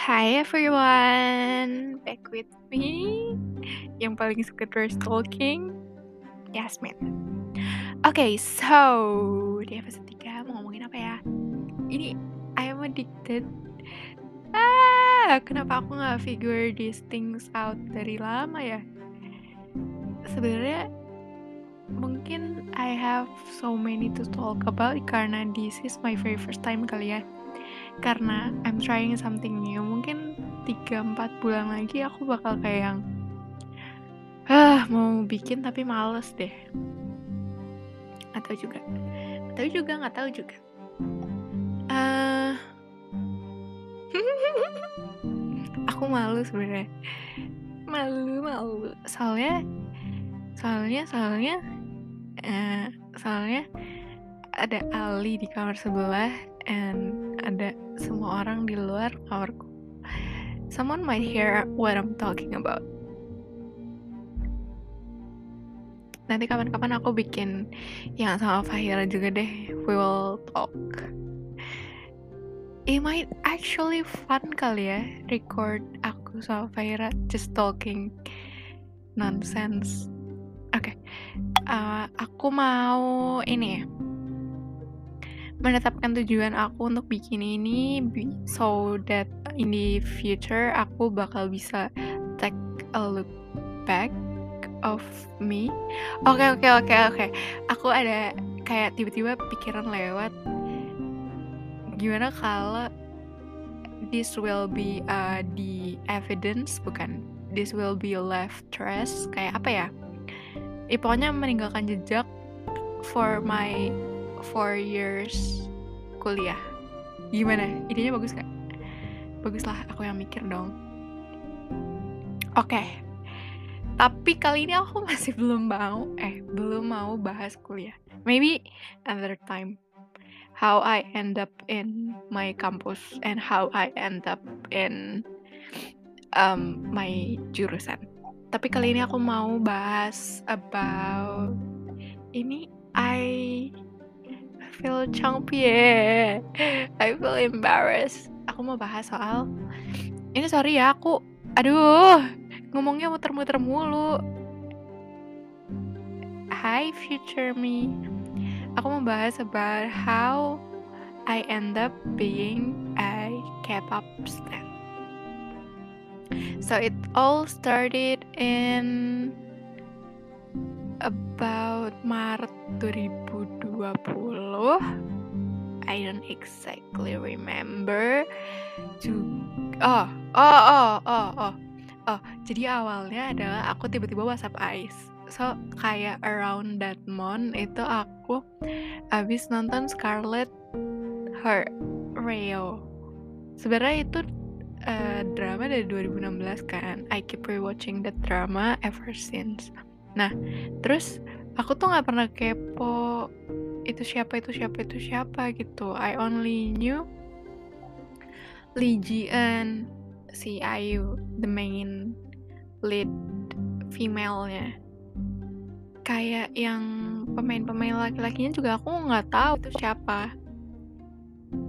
Hi everyone, back with me yang paling suka trash talking, Yasmin. Oke, so di episode 3 mau ngomongin apa ya? Ini I am addicted. Ah, kenapa aku nggak figure these things out dari lama ya? Sebenarnya mungkin I have so many to talk about karena this is my very first time kali ya karena I'm trying something new mungkin 3-4 bulan lagi aku bakal kayak yang ah mau bikin tapi males deh. Atau juga atau juga nggak tahu juga. Uh, aku malu sebenarnya. Malu malu. Soalnya soalnya soalnya uh, soalnya ada Ali di kamar sebelah and ada semua orang di luar kamarku. Someone might hear what I'm talking about. Nanti kapan-kapan aku bikin yang sama Fahira juga deh. We will talk. It might actually fun kali ya record aku sama Fahira just talking nonsense. Oke, okay. uh, aku mau ini ya menetapkan tujuan aku untuk bikin ini so that in the future aku bakal bisa take a look back of me. Oke okay, oke okay, oke okay, oke. Aku ada kayak tiba-tiba pikiran lewat gimana kalau this will be uh, the evidence bukan this will be left trace kayak apa ya? Eh, meninggalkan jejak for my four years kuliah. Gimana? Idenya bagus gak? Bagus lah, aku yang mikir dong. Oke. Okay. Tapi kali ini aku masih belum mau, eh, belum mau bahas kuliah. Maybe another time. How I end up in my campus and how I end up in um, my jurusan. Tapi kali ini aku mau bahas about ini I feel chumpy ya. I feel embarrassed. Aku mau bahas soal ini sorry ya aku aduh ngomongnya muter-muter mulu. Hi future me. Aku mau bahas about how I end up being a K-pop stan. So it all started in about Maret 2020 I don't exactly remember. To oh oh oh oh oh oh jadi awalnya adalah aku tiba-tiba WhatsApp Ice so kayak around that month itu aku habis nonton Scarlet Heart Rayo sebenarnya itu uh, drama dari 2016 kan. I keep rewatching that drama ever since Nah, terus aku tuh nggak pernah kepo itu siapa itu siapa itu siapa gitu. I only knew Lee Ji si Ayu, the main lead female-nya. Kayak yang pemain-pemain laki-lakinya juga aku nggak tahu itu siapa.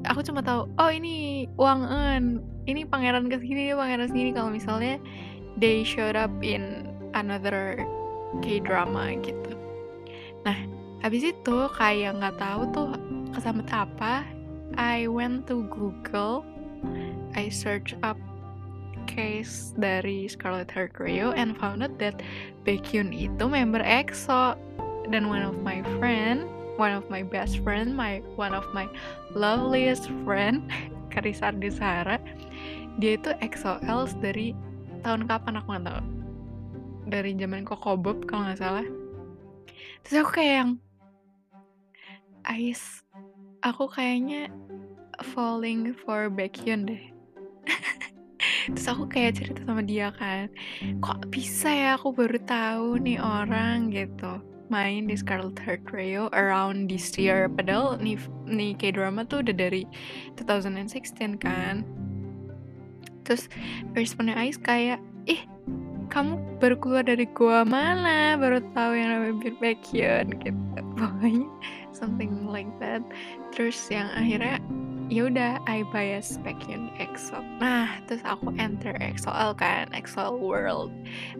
Aku cuma tahu, oh ini Wang Eun, ini pangeran ke sini, pangeran sini. Kalau misalnya they showed up in another K-drama gitu. Nah, habis itu kayak nggak tahu tuh kesambet apa, I went to Google, I search up case dari Scarlet Heart Rio and found out that Baekhyun itu member EXO dan one of my friend, one of my best friend, my one of my loveliest friend, Karisa Ardisara, dia itu EXO-Ls dari tahun kapan aku nggak tahu dari zaman Koko Bob kalau nggak salah. Terus aku kayak yang Ais aku kayaknya falling for Baekhyun deh. Terus aku kayak cerita sama dia kan kok bisa ya aku baru tahu nih orang gitu. Main di Scarlet Heart Rayo around this year. Padahal nih nih K-drama tuh udah dari 2016 kan. Terus responnya Ais kayak ih kamu baru keluar dari gua mana baru tahu yang namanya Beat Baekhyun gitu pokoknya something like that terus yang akhirnya ya udah I bias Baekhyun di EXO. Nah, terus aku enter EXO-L kan, EXO world.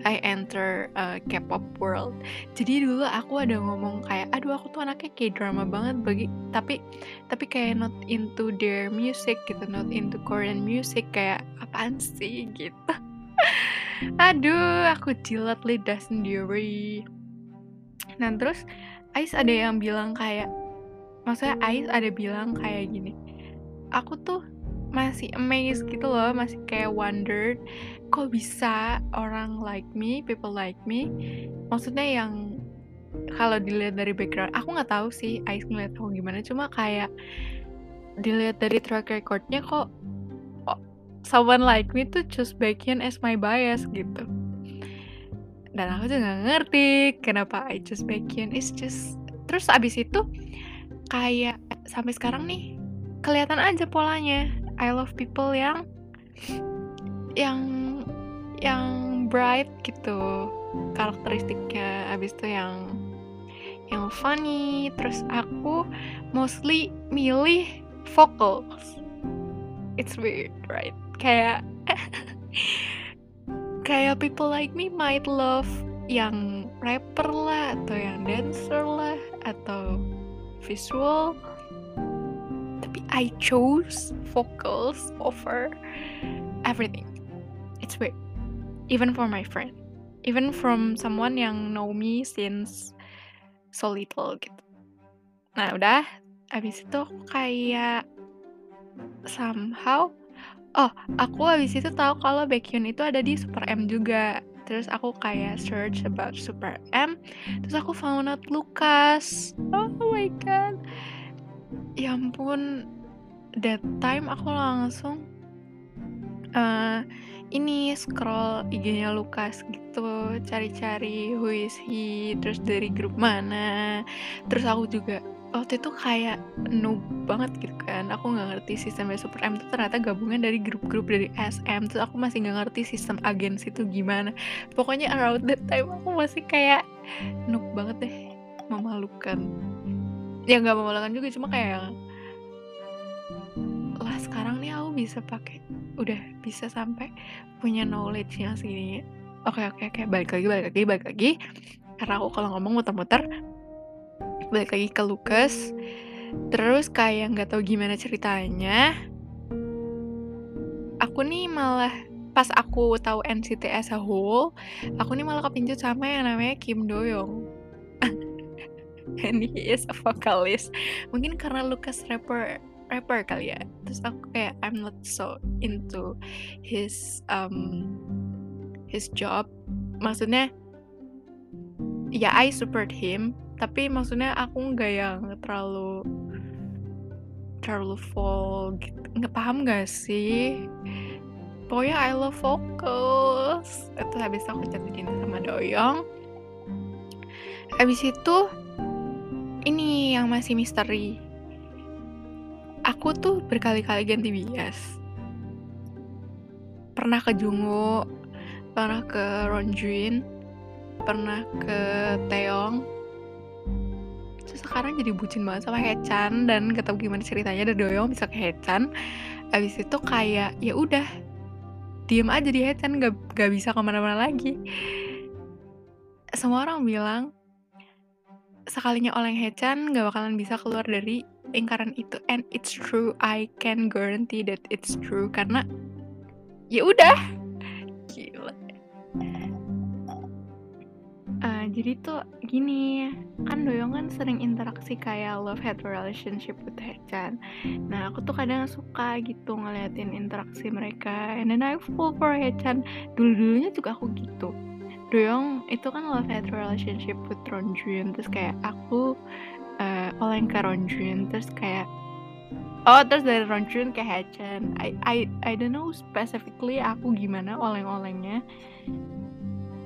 I enter uh, K-pop world. Jadi dulu aku ada ngomong kayak, aduh aku tuh anaknya kayak drama banget bagi tapi tapi kayak not into their music gitu, not into Korean music kayak apaan sih gitu. Aduh, aku jilat lidah sendiri. Nah, terus Ais ada yang bilang kayak maksudnya Ais ada bilang kayak gini aku tuh masih amazed gitu loh, masih kayak wondered kok bisa orang like me, people like me, maksudnya yang kalau dilihat dari background, aku nggak tahu sih Ais ngeliat aku gimana, cuma kayak dilihat dari track recordnya kok someone like me tuh choose Baekhyun as my bias gitu. Dan aku juga gak ngerti kenapa I choose Baekhyun. It's just terus abis itu kayak sampai sekarang nih kelihatan aja polanya. I love people yang yang yang bright gitu. Karakteristiknya abis itu yang yang funny. Terus aku mostly milih vocals. It's weird right kayak kayak people like me might love yang rapper lah atau yang dancer lah atau visual I chose vocals over everything. It's weird. Even for my friend. Even from someone yang know me since so little gitu. Nah udah, abis itu kayak somehow Oh, aku abis itu tahu kalau Baekhyun itu ada di Super M juga. Terus aku kayak search about Super M. Terus aku found out Lucas. Oh my god. Ya ampun, that time aku langsung uh, ini scroll IG-nya Lukas gitu, cari-cari who is he, terus dari grup mana. Terus aku juga waktu itu kayak noob banget gitu kan. Aku nggak ngerti sistem Super M itu ternyata gabungan dari grup-grup dari SM. Terus aku masih nggak ngerti sistem agensi itu gimana. Pokoknya around that time aku masih kayak noob banget deh, memalukan. Ya nggak memalukan juga, cuma kayak sekarang nih aku bisa pakai udah bisa sampai punya knowledge yang segini oke oke oke balik lagi balik lagi balik lagi karena aku kalau ngomong muter-muter balik lagi ke Lucas terus kayak nggak tahu gimana ceritanya aku nih malah pas aku tahu NCT as a whole aku nih malah kepincut sama yang namanya Kim Doyoung and he is a vocalist. Mungkin karena Lucas rapper rapper kali ya. Terus aku kayak I'm not so into his um his job. Maksudnya ya I support him tapi maksudnya aku nggak yang terlalu terlalu fall gitu. Nggak paham gak sih? Pokoknya I love vocals. Itu habis aku jatuh cinta sama Doyong. Habis itu ini yang masih misteri. Aku tuh berkali-kali ganti bias. Pernah ke Jungo, pernah ke Ronjuin, pernah ke Teong. Terus sekarang jadi bucin banget sama Hechan dan gak tau gimana ceritanya dari Doyong bisa ke Hechan. Abis itu kayak ya udah diem aja di Hechan gak, gak bisa ke mana-mana lagi. Semua orang bilang sekalinya oleng Hechan gak bakalan bisa keluar dari lingkaran itu and it's true I can guarantee that it's true karena ya udah gila jadi tuh gini kan Doyong kan sering interaksi kayak love hate relationship with Hechan nah aku tuh kadang suka gitu ngeliatin interaksi mereka and then I fall for Hechan dulu dulunya juga aku gitu. Doyong itu kan love hate relationship with Ronjun terus kayak aku uh, oleng ke Ronjun terus kayak oh terus dari Ronjun ke Hachen I I I don't know specifically aku gimana oleng-olengnya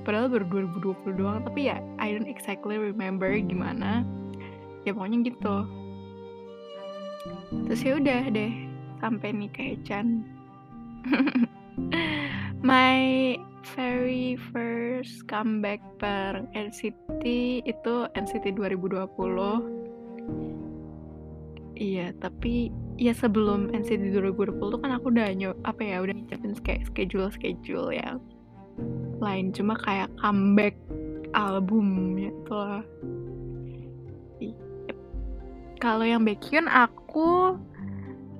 padahal baru 2020 doang tapi ya I don't exactly remember gimana. Ya pokoknya gitu. Terus ya udah deh sampai nih ke Hachen my very first comeback per NCT itu NCT 2020 Iya, tapi ya sebelum NCT 2020 tuh kan aku udah nyo apa ya, udah nyiapin kayak schedule-schedule yang lain, cuma kayak comeback albumnya tuh loh. Yep. Kalau yang Baekhyun aku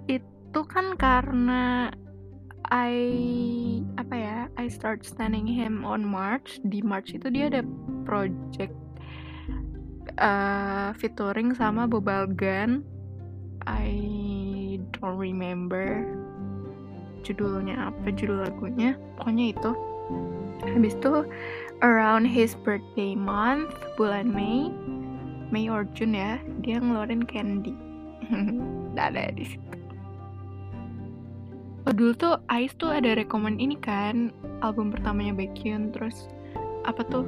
itu kan karena I apa ya, I start standing him on March. Di March itu dia ada project uh, featuring sama Bobalgan I don't remember judulnya apa judul lagunya pokoknya itu habis itu around his birthday month bulan Mei Mei or June ya dia ngeluarin Candy. Ada di situ. Oh, dulu tuh Ice tuh ada rekomend ini kan album pertamanya Baekhyun terus apa tuh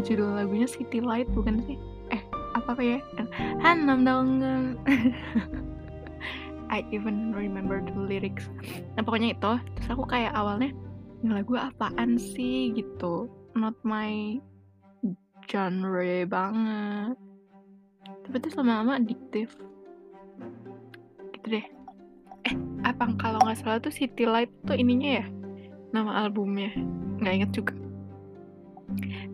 judul lagunya City Light bukan sih? Apa apa ya? Hanam dong I even remember the lyrics. Nah pokoknya itu terus aku kayak awalnya ini lagu apaan sih? Gitu. Not my genre banget. Tapi terus lama-lama addictive. Gitu deh. Eh apa kalau nggak salah tuh City Light tuh ininya ya? Nama albumnya. Nggak inget juga.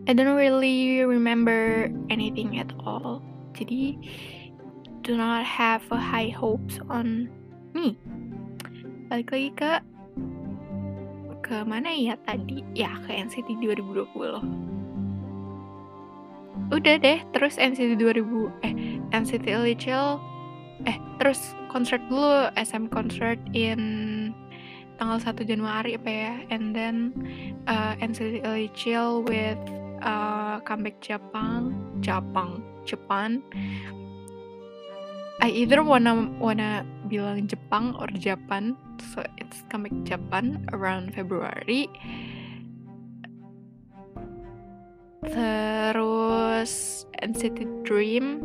I don't really remember anything at all. Jadi do not have a high hopes on me. Balik lagi ke ke mana ya tadi? Ya ke NCT 2020. Udah deh, terus NCT 2000 eh NCT Lichil eh terus konser dulu SM concert in tanggal 1 Januari apa ya and then uh, NCT Chill with uh, comeback Jepang Jepang Jepang I either wanna wanna bilang Jepang or Japan so it's comeback Japan around February. Terus NCT Dream.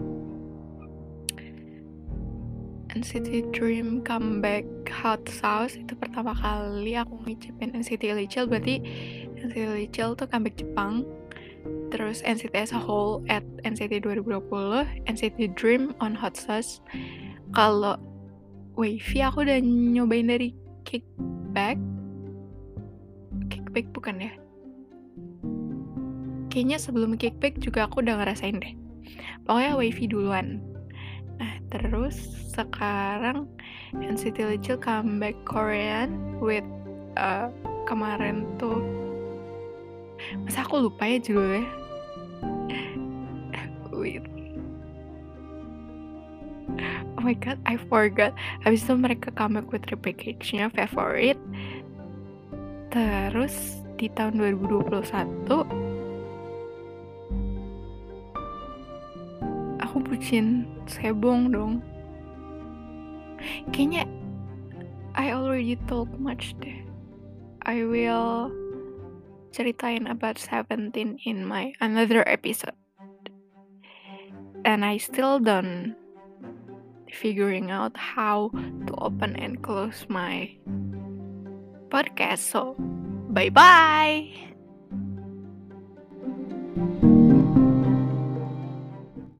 NCT Dream comeback Hot Sauce. Itu pertama kali aku ngicipin NCT Lichil berarti NCT Lichil tuh comeback Jepang. Terus NCT as a whole at NCT 2020 NCT Dream on Hot Sauce. Kalau Wavy aku udah nyobain dari Kickback Kickback bukan ya? Kayaknya sebelum Kickback juga aku udah ngerasain deh. Pokoknya Wavy duluan. Nah, terus sekarang NCT Little comeback Korean with uh, kemarin tuh. Masa aku lupa ya judulnya? With oh my god I forgot. Habis itu mereka comeback with repackage-nya favorite. Terus di tahun 2021 bucin sebong dong. Kayaknya I already talk much deh. I will ceritain about Seventeen in my another episode. And I still don't figuring out how to open and close my podcast. So bye bye